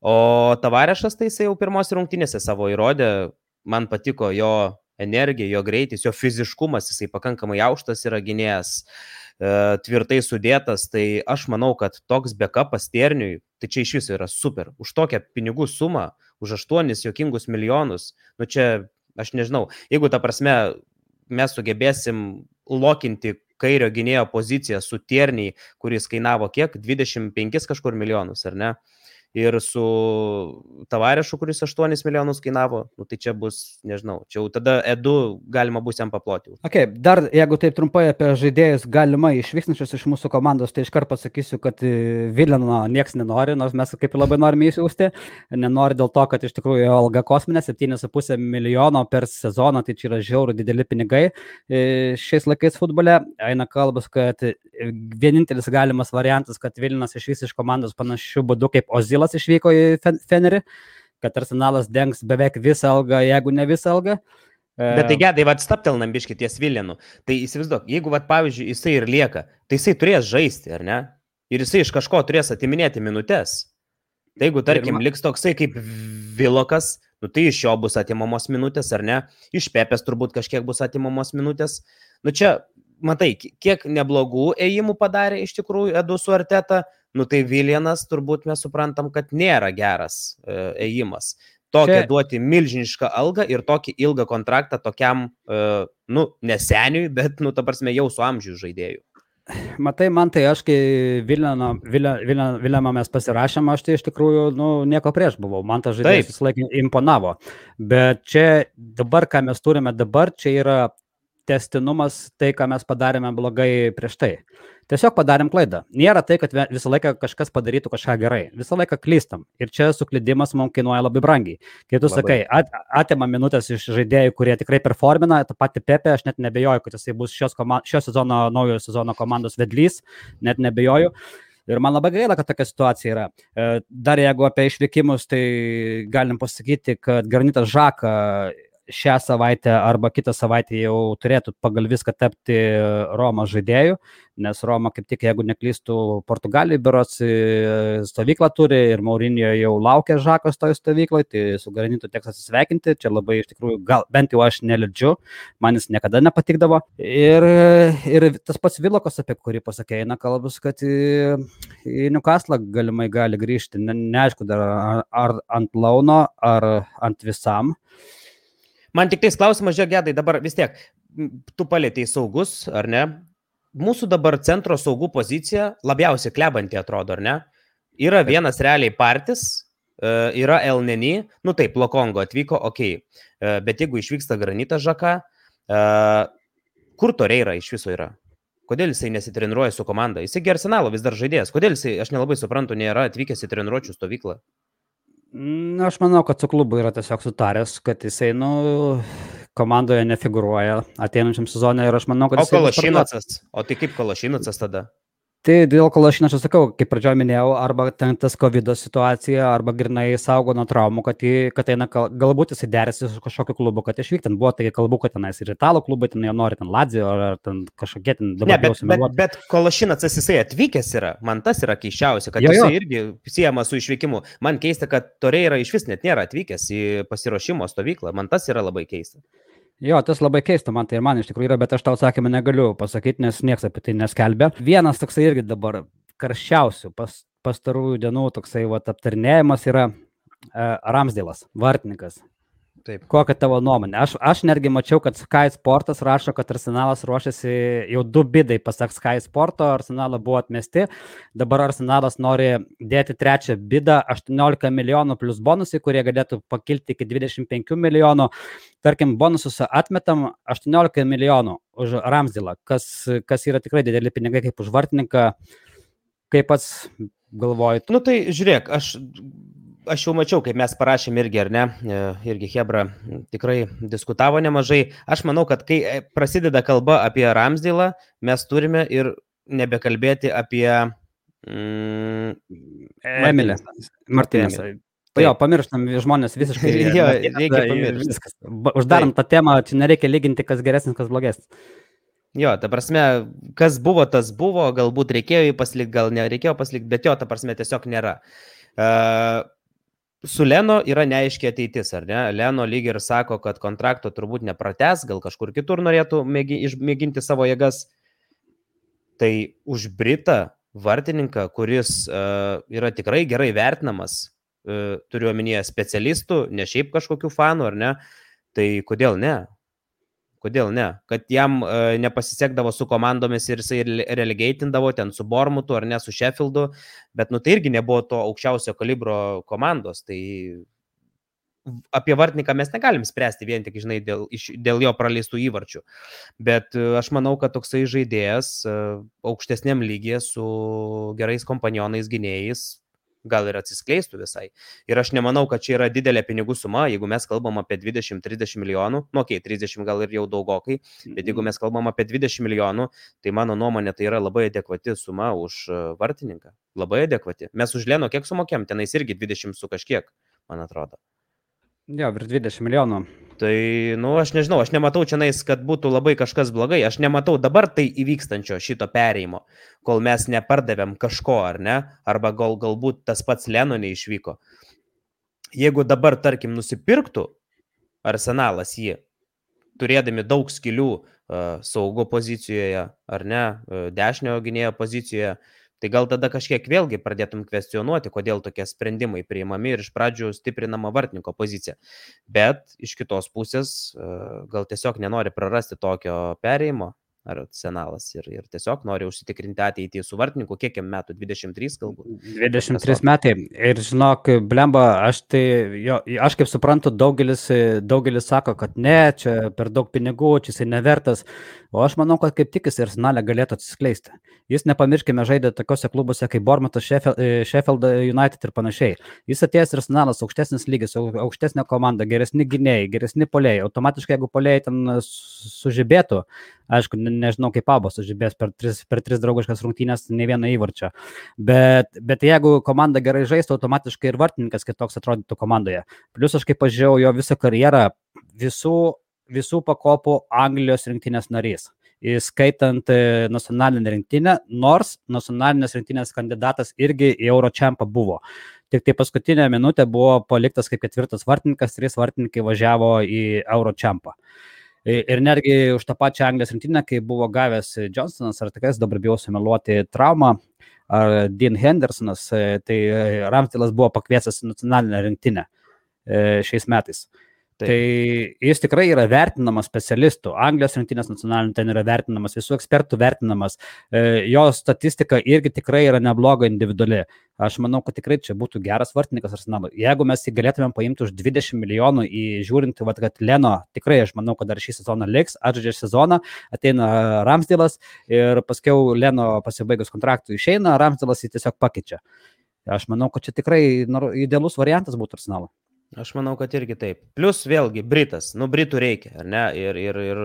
O Tavarešas tai jisai jau pirmos rungtynėse savo įrodė, man patiko jo energija, jo greitis, jo fiziškumas, jisai pakankamai aukštas yra gynėjas, e, tvirtai sudėtas, tai aš manau, kad toks backupas terniui, tai čia iš viso yra super. Už tokią pinigų sumą, už aštuonis jokingus milijonus, nu čia, aš nežinau, jeigu ta prasme mes sugebėsim lokinti kairio gynėjo poziciją su terniai, kuris kainavo kiek? 25 kažkur milijonus, ar ne? Ir su Tavarešu, kuris 8 milijonus kainavo, nu, tai čia bus, nežinau, čia jau tada edu galima bus jam paploti. Okay, dar, jeigu taip trumpai apie žaidėjus galimai išvykstančius iš mūsų komandos, tai iškart pasakysiu, kad e, Vilino niekas nenori, nors mes kaip ir labai norime įsiūsti. Nenori dėl to, kad iš tikrųjų alga kosminė 7,5 milijono per sezoną, tai čia yra žiaurų dideli pinigai. E, šiais laikais futbole eina kalbas, kad vienintelis galimas variantas, kad Vilinas išvys iš komandos panašių būdų kaip Ozilas Arsenalas išvyko į Fenerį, kad Arsenalas dengs beveik visą algą, jeigu ne visą algą. Bet tai gedai, vad staptelnam biški ties Vilinu. Tai įsivaizduok, jeigu, vad pavyzdžiui, jisai ir lieka, tai jisai turės žaisti, ar ne? Ir jisai iš kažko turės atiminėti minutės. Tai jeigu, tarkim, liks toksai kaip Vilokas, nu tai iš jo bus atimamos minutės, ar ne? Iš Pepės turbūt kažkiek bus atimamos minutės. Nu čia, matai, kiek neblogų ėjimų padarė iš tikrųjų Edu su Arteta, nu tai Viljanas turbūt mes suprantam, kad nėra geras e, ėjimas. Tokią Čia... duoti milžinišką algą ir tokį ilgą kontraktą tokiam, uh, nu, neseniui, bet, nu, ta prasme, jau su amžiu žaidėjų. Matai, man tai aš, kai Viljamą mes pasirašėm, aš tai iš tikrųjų, nu, nieko prieš buvau, man tas žaidėjas visą laiką imponavo. Bet čia dabar, ką mes turime dabar, čia yra testinumas tai, ką mes padarėme blogai prieš tai. Tiesiog padarėm klaidą. Nėra tai, kad visą laiką kažkas padarytų kažką gerai. Visą laiką klystam. Ir čia suklydimas mums kainuoja labai brangiai. Kai tu labai. sakai, at, atima minutės iš žaidėjų, kurie tikrai performina, tą patį Pepe, aš net nebejoju, kad jisai bus šios, komand, šios sezono, naujojo sezono komandos vedlys, net nebejoju. Ir man labai gaila, kad tokia situacija yra. E, dar jeigu apie išvykimus, tai galim pasakyti, kad Garnitas Žaka šią savaitę arba kitą savaitę jau turėtų pagal viską tapti Romos žaidėjų, nes Roma kaip tik, jeigu neklystų, Portugalijai berots e, stovyklą turi ir Maurinio jau laukia Žakos toj stovykloje, tai su Garanitu teks atsisveikinti, čia labai iš tikrųjų, gal bent jau aš neliūdžiu, man jis niekada nepatikdavo. Ir, ir tas pats Vilokas, apie kurį pasakė, eina kalbus, kad į, į Newcastle galimai gali grįžti, ne, neaišku dar ar, ar ant launo, ar ant visam. Man tik tais klausimas, žiūrėk, gedai, dabar vis tiek, tu palėtėjai saugus, ar ne? Mūsų dabar centro saugų pozicija labiausiai klebanti atrodo, ar ne? Yra vienas realiai partis, e, yra Elneny, nu taip, Lokongo atvyko, ok, e, bet jeigu išvyksta Granitas Žaka, e, kur Toreira iš viso yra? Kodėl jisai nesitreniruoja su komanda? Jisai Gersenalo vis dar žaidėjas. Kodėl jisai, aš nelabai suprantu, nėra atvykęs į treniruočių stovyklą? Na, aš manau, kad su klubu yra tiesiog sutaręs, kad jisai, nu, komandoje nefiguruoja ateinančiam sezonui ir aš manau, kad... O Kalašinacas, o tai kaip Kalašinacas tada? Tai dėl kalašino aš sakau, kaip pradžioje minėjau, arba ten tas COVID situacija, arba grinai saugo nuo traumų, kad, jį, kad eina, galbūt jis derasi su kažkokiu klubu, kad išvykti. Buvo tai kalbu, kad tenais ir italų klubai, ten jau nori, ten Lazio ar ten kažkokie ten dabar. Ne, bet, bet, bet kalašinas jisai atvykęs yra, man tas yra keiščiausia, kad jo, jo. jisai irgi siejama su išvykimu. Man keista, kad Torė yra iš vis net nėra atvykęs į pasiruošimo stovyklą, man tas yra labai keista. Jo, tas labai keista man tai ir man iš tikrųjų yra, bet aš tau atsakymą negaliu pasakyti, nes niekas apie tai neskelbia. Vienas toksai irgi dabar karščiausių pas, pastarųjų dienų toksai vat, aptarnėjimas yra e, Ramsdėlas, vartininkas. Taip. Kokia tavo nuomonė? Aš, aš netgi mačiau, kad Sky Sportas rašo, kad Arsenalas ruošiasi jau du bidai, pasak Sky Sporto, Arsenalą buvo atmesti. Dabar Arsenalas nori dėti trečią bidą, 18 milijonų plus bonusai, kurie galėtų pakilti iki 25 milijonų. Tarkim, bonusus atmetam 18 milijonų už Ramsdilą, kas, kas yra tikrai dideli pinigai kaip už vartininką. Kaip pats galvojate? Nu tai žiūrėk, aš aš jau mačiau, kaip mes parašėm irgi, ar ne, e, irgi Hebra tikrai diskutavo nemažai. Aš manau, kad kai e, prasideda kalba apie Ramsdėlą, mes turime ir nebekalbėti apie... Mm, Emilė. Martinas. Jo, pamirštam žmonės visiškai. (laughs) jo, reikia pamiršti. Viskas. Uždarom tą temą, čia nereikia lyginti, kas geresnis, kas blogesnis. Jo, ta prasme, kas buvo, tas buvo, galbūt reikėjo jį pasilikti, gal nereikėjo pasilikti, bet jo, ta prasme, tiesiog nėra. Uh, su Leno yra neaiškiai ateitis, ar ne? Leno lyg ir sako, kad kontrakto turbūt neprates, gal kažkur kitur norėtų mėgi, išmėginti savo jėgas. Tai už Britą vartininką, kuris uh, yra tikrai gerai vertinamas, uh, turiu omenyje specialistų, ne šiaip kažkokių fanų, ar ne? Tai kodėl ne? Kodėl ne? Kad jam e, nepasisekdavo su komandomis ir jisai relegatindavo ten su Bormutu ar ne su Sheffieldu, bet nu tai irgi nebuvo to aukščiausio kalibro komandos. Tai apie vartininką mes negalim spręsti vien tik, žinai, dėl, dėl jo praleistų įvarčių. Bet e, aš manau, kad toksai žaidėjas e, aukštesniam lygiai su gerais kompanionais gynėjais gal ir atsiskleistų visai. Ir aš nemanau, kad čia yra didelė pinigų suma, jeigu mes kalbam apie 20-30 milijonų, nu, okei, okay, 30 gal ir jau daugokai, bet jeigu mhm. mes kalbam apie 20 milijonų, tai mano nuomonė tai yra labai adekvati suma už e, vartininką. Labai adekvati. Mes už Leno kiek sumokėm, tenais irgi 20 su kažkiek, man atrodo. Jo, virš 20 milijonų. Tai, nu, aš nežinau, aš nematau čia nais, kad būtų labai kažkas blogai. Aš nematau dabar tai įvykstančio šito perėjimo, kol mes nepardavėm kažko, ar ne? Arba gal, galbūt tas pats Leno neišvyko. Jeigu dabar, tarkim, nusipirktų arsenalas jį, turėdami daug skilių uh, saugo pozicijoje, ar ne, uh, dešiniojo gynėjo pozicijoje, uh, Tai gal tada kažkiek vėlgi pradėtum kvestionuoti, kodėl tokie sprendimai priimami ir iš pradžių stiprinama vartininko pozicija. Bet iš kitos pusės e, gal tiesiog nenori prarasti tokio perėjimo, ar senalas ir, ir tiesiog nori užsitikrinti ateitį su vartininku, kiek jam metų, 23 galbūt. 23 metai. Ir žinok, blemba, aš tai, jo, aš kaip suprantu, daugelis, daugelis sako, kad ne, čia per daug pinigų, čia jisai nevertas, o aš manau, kad kaip tik jis ir senalė galėtų atsiskleisti. Jis, nepamirškime, žaidė tokiuose klubuose kaip Bormatas, Sheffield United ir panašiai. Jis atėjęs ir senalas, aukštesnis lygis, aukštesnė komanda, geresni gynėjai, geresni poliai. Automatiškai, jeigu poliai ten sužibėtų, Aišku, nežinau, kaip abos sužibės per tris, per tris draugiškas rungtynės, ne vieną įvarčio. Bet, bet jeigu komanda gerai žaistų, automatiškai ir vartininkas kitoks atrodytų komandoje. Plius aš kaip pažiūrėjau jo visą karjerą, visų, visų pakopų Anglijos rinktinės narys įskaitant e, nacionalinę rinktinę, nors nacionalinės rinktinės kandidatas irgi į Euročempą buvo. Tik tai paskutinę minutę buvo paliktas kaip ketvirtas vartininkas, trys vartininkai važiavo į Euročempą. Ir netgi už tą pačią Anglijos rinktinę, kai buvo gavęs Johnsonas, ar tikrai dabar bijau sumeluoti traumą, ar Dean Hendersonas, tai Ramstilas buvo pakviesęs nacionalinę rinktinę e, šiais metais. Taip. Tai jis tikrai yra vertinamas specialistų, Anglijos rinktinės nacionalinių ten yra vertinamas, visų ekspertų vertinamas, e, jo statistika irgi tikrai yra nebloga individuali. Aš manau, kad tikrai čia būtų geras vartininkas Arsenalui. Jeigu mes jį galėtumėm paimti už 20 milijonų į žiūrint, vat, kad Leno tikrai aš manau, kad dar šį sezoną liks, atžaidžia sezoną, ateina Ramsdėlas ir paskiau Leno pasibaigus kontraktų išeina, Ramsdėlas jį tiesiog pakeičia. Aš manau, kad čia tikrai idealus variantas būtų Arsenalui. Aš manau, kad irgi taip. Plus vėlgi, Britas, nu, Britų reikia, ar ne? Ir, ir, ir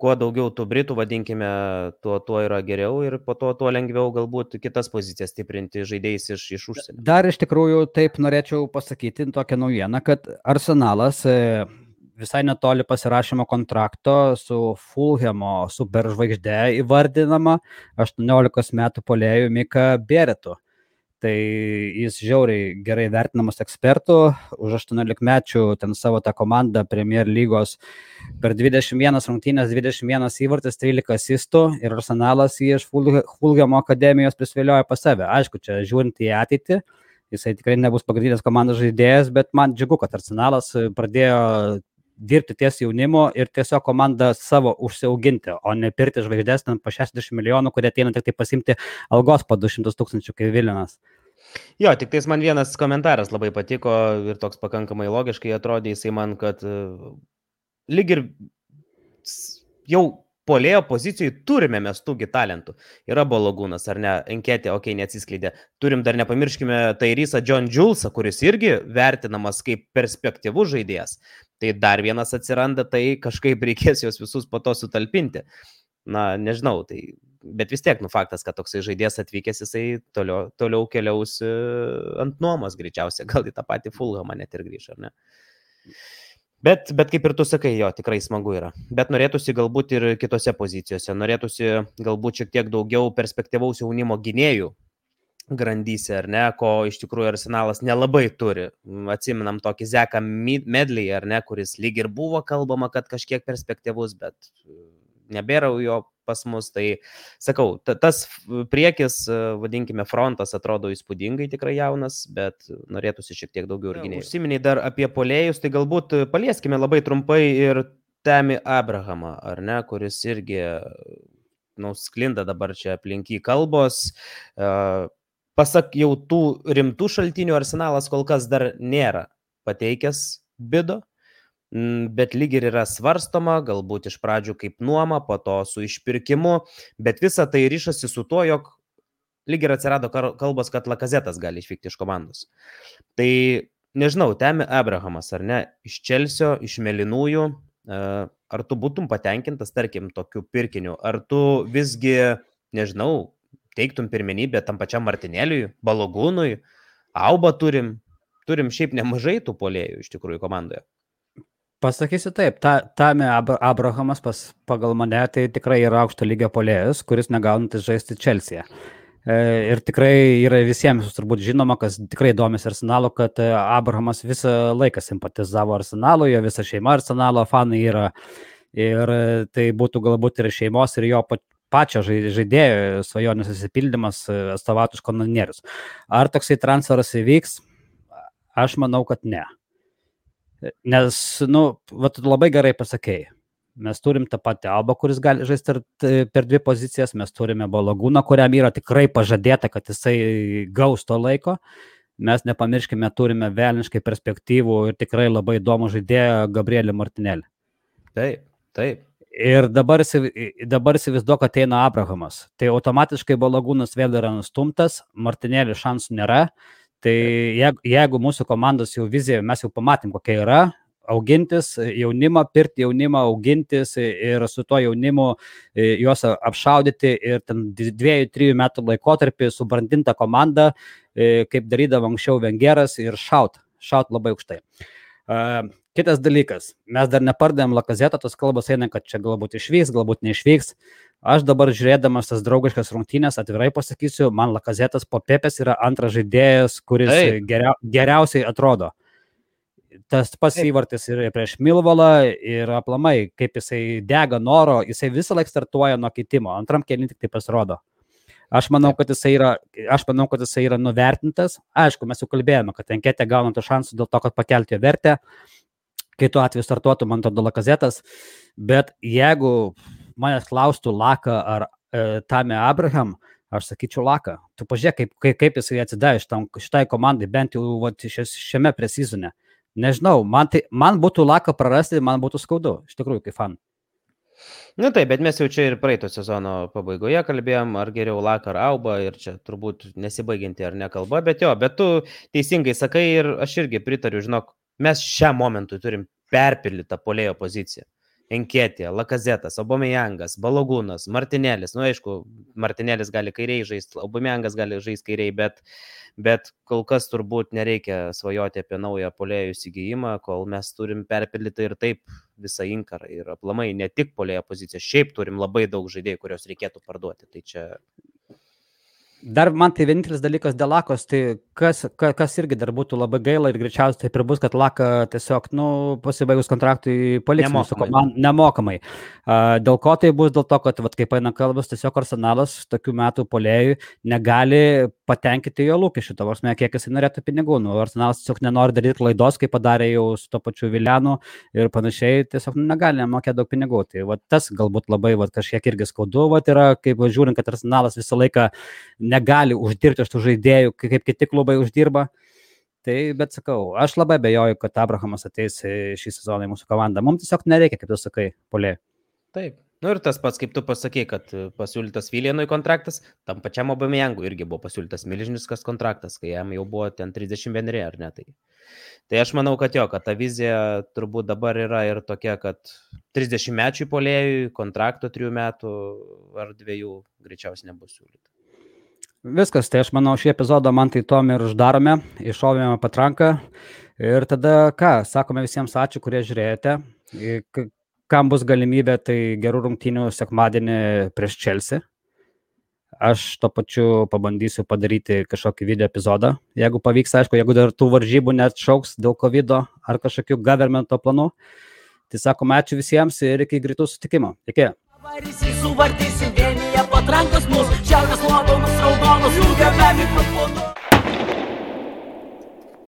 kuo daugiau tų Britų, vadinkime, tuo, tuo yra geriau ir po to tuo lengviau galbūt kitas pozicijas stiprinti žaidėjais iš, iš užsienio. Dar iš tikrųjų taip norėčiau pasakyti tokią naujieną, kad Arsenalas e, visai netoli pasirašymo kontrakto su Fulhamo superžvaigždė įvardinama 18 metų polėjų Mika Beretu tai jis žiauriai gerai vertinamas ekspertų, už 18 mečių ten savo tą komandą Premier lygos per 21 rungtynės, 21 įvartis, 13 asistų ir arsenalas jį iš Fulgamo akademijos prisvilioja pas save. Aišku, čia žiūrint į ateitį, jisai tikrai nebus pagrindinis komandos žaidėjas, bet man džiugu, kad arsenalas pradėjo dirbti ties jaunimu ir tiesiog komandą savo užsiauginti, o ne pirti žvaigždės ten po 60 milijonų, kurie ateina tik tai pasimti algos po 200 tūkstančių kaip Vilinas. Jo, tik tais man vienas komentaras labai patiko ir toks pakankamai logiškai atrodė, jisai man, kad e, lyg ir jau polėjo pozicijai turime mes tųgi talentų. Yra Bologūnas, ar ne, enketė, okei, okay, neatsiskleidė. Turim dar nepamirškime Tairysą John Julesą, kuris irgi vertinamas kaip perspektyvus žaidėjas. Tai dar vienas atsiranda, tai kažkaip reikės juos visus po to sutalpinti. Na, nežinau, tai bet vis tiek, nu, faktas, kad toksai žaidėjas atvykęs, jisai toliau, toliau keliaus ant nuomos greičiausiai, (laughs) gal į tą patį Fulhamą net ir grįž, ar ne? Bet, bet kaip ir tu sakai, jo, tikrai smagu yra. Bet norėtųsi galbūt ir kitose pozicijose, norėtųsi galbūt šiek tiek daugiau perspektyvaus jaunimo gynėjų grandyse, ar ne, ko iš tikrųjų arsenalas nelabai turi. Atsiminam tokį Zeką Medley, ar ne, kuris lyg ir buvo kalbama, kad kažkiek perspektyvus, bet nebėra jo pas mus. Tai sakau, ta, tas priekis, vadinkime, frontas atrodo įspūdingai tikrai jaunas, bet norėtųsi šiek tiek daugiau ir gynėjų. Užsiminiai dar apie polėjus, tai galbūt palieskime labai trumpai ir Temi Abrahamą, ar ne, kuris irgi, nu, sklinda dabar čia aplinky kalbos. Uh, pasak jau tų rimtų šaltinių, arsenalas kol kas dar nėra pateikęs bido, bet lyg ir yra svarstoma, galbūt iš pradžių kaip nuoma, po to su išpirkimu, bet visa tai ryšasi su tuo, jog lyg ir atsirado kalbos, kad Lakazetas gali išvykti iš komandos. Tai nežinau, Temi Abrahamas ar ne, iš Čelsio, iš Melinųjų, e, ar tu būtum patenkintas, tarkim, tokiu pirkiniu, ar tu visgi, nežinau, teiktum pirmenybę tam pačiam Martinėliui, Balogūnui, Auba turim, turim šiaip nemažai tų polėjų iš tikrųjų komandoje. Pasakysiu taip, ta, Tame Abrahamas pas, pagal mane tai tikrai yra aukšto lygio polėjas, kuris negaunantis žaisti Čelsiją. E, ir tikrai yra visiems turbūt žinoma, kas tikrai domisi Arsenalu, kad e, Abrahamas visą laiką simpatizavo Arsenalu, jo visa šeima Arsenalo fanai yra. Ir e, tai būtų galbūt ir šeimos, ir jo pačio žaidėjo svajonės įsipildymas atstovautų iš kanonierius. Ar toksai transferas įvyks? Aš manau, kad ne. Nes, nu, vat, labai gerai pasakėjai. Mes turim tą patį Alba, kuris gali žaisti per dvi pozicijas, mes turime Balagūną, kuriam yra tikrai pažadėta, kad jisai gaus to laiko. Mes nepamirškime, turime velniškai perspektyvų ir tikrai labai įdomų žaidėją Gabrielį Martinelį. Taip, taip. Ir dabar, dabar įsivaizduoju, kad ateina Abrahamas. Tai automatiškai Balagūnas vėl yra nustumtas, Martinėlį šansų nėra. Tai jeigu, jeigu mūsų komandos jau vizija, mes jau pamatėm, kokia yra, augintis jaunimą, pirkti jaunimą, augintis ir su tuo jaunimu e, juos apšaudyti ir ten dviejų, trijų metų laikotarpį subrandinta komanda, e, kaip darydavo anksčiau Vengeras ir šaut, šaut labai aukštai. Kitas dalykas, mes dar nepardėm Lakazetą, tos kalbos eina, kad čia galbūt išvyks, galbūt neišvyks. Aš dabar žiūrėdamas tas draugiškas rungtynės, atvirai pasakysiu, man Lakazetas po Pepės yra antras žaidėjas, kuris geria, geriausiai atrodo. Tas pats įvartis ir prieš Milvalą ir aplamai, kaip jisai dega noro, jisai visą laiką startuoja nuo kitimo, antram keliui tik tai pasirodo. Aš manau, kad jisai yra, aš manau, kad jisai yra nuvertintas. Aišku, mes jau kalbėjome, kad anketė gauna tų šansų dėl to, kad pakelti jo vertę. Kai tuo atveju startuotų, man atrodo, Lakazetas. Bet jeigu manęs klaustų Laka ar e, Tame Abraham, aš sakyčiau Laka. Tu pažiūrėk, kaip, kaip, kaip jisai atsidavė šitam, šitai komandai, bent jau vat, šiame presizone. Nežinau, man, tai, man būtų Laka prarasti, man būtų skaudu, iš tikrųjų, kaip fan. Na taip, bet mes jau čia ir praeito sezono pabaigoje kalbėjom, ar geriau Laka ar Auba, ir čia turbūt nesibaigianti ar nekalba, bet jo, bet tu teisingai sakai ir aš irgi pritariu, žinok, mes šiam momentui turim perpildytą polėjo poziciją. Enketė, Lakazetas, Obomejangas, Balogūnas, Martinėlis. Na, nu, aišku, Martinėlis gali kairiai žaisti, Obomejangas gali žaisti kairiai, bet, bet kol kas turbūt nereikia svajoti apie naują polėjų įsigijimą, kol mes turim perpildyti ir taip visą inkarą. Ir aplamai ne tik polėjo poziciją, šiaip turim labai daug žaidėjų, kuriuos reikėtų parduoti. Tai čia Dar man tai vienintelis dalykas dėl Lakos, tai kas, ka- kas irgi dar būtų labai gaila ir greičiausiai taip ir bus, kad Laka tiesiog, nu, pasibaigus kontraktui paliks mūsų Nemokamai. komandą nemokamai. Dėl ko tai bus? Dėl to, kad, vat, kaip eina kalbas, tiesiog arsenalas tokių metų polėjų negali patenkinti jo lūkesčių, tavo prasme, kiek jis norėtų pinigų. Nu, arsenalas tiesiog nenori daryti klaidos, kaip padarė jau su to pačiu Vilianu ir panašiai, tiesiog negali mokėti daug pinigų. Tai vat, tas galbūt labai vat, kažkiek irgi skaudu, vat, yra, kaip žiūrint, kad arsenalas visą laiką negali uždirbti iš tų žaidėjų, kai- kaip kiti klubai uždirba. Tai, bet sakau, aš labai bejoju, kad Abrahamas ateis į šį sezoną į mūsų komandą. Mums tiesiog nereikia, kaip tu sakai, polė. Taip. Nu ir tas pats, kaip tu pasakei, kad e, pasiūlytas Vilienui kontraktas, tam pačiam Obameyangui irgi buvo pasiūlytas milžiniškas kontraktas, kai jam jau buvo ten 31 ar ne. Tai, tai aš manau, kad jo, kad ta vizija turbūt dabar yra ir tokia, kad 30 mečių polėjui kontrakto 3 metų ar 2 greičiausiai nebus siūlyta. Viskas, tai aš manau, šį epizodą man tai tom ir uždarome, iššovėme patranką. Ir tada ką, sakome visiems ačiū, kurie žiūrėjote. Kam bus galimybė, tai gerų rungtynių sekmadienį prieš Chelsea. Aš to pačiu pabandysiu padaryti kažkokį video epizodą. Jeigu pavyks, aišku, jeigu dar tų varžybų net šauks dėl COVID ar kažkokių governmento planų. Tai sakome ačiū visiems ir iki greitų sutikimo. Iki. Varysi, suvartysim vienyje patrankos mus, šiaurės nuopelnus raudonus, jungiame mikrofonu.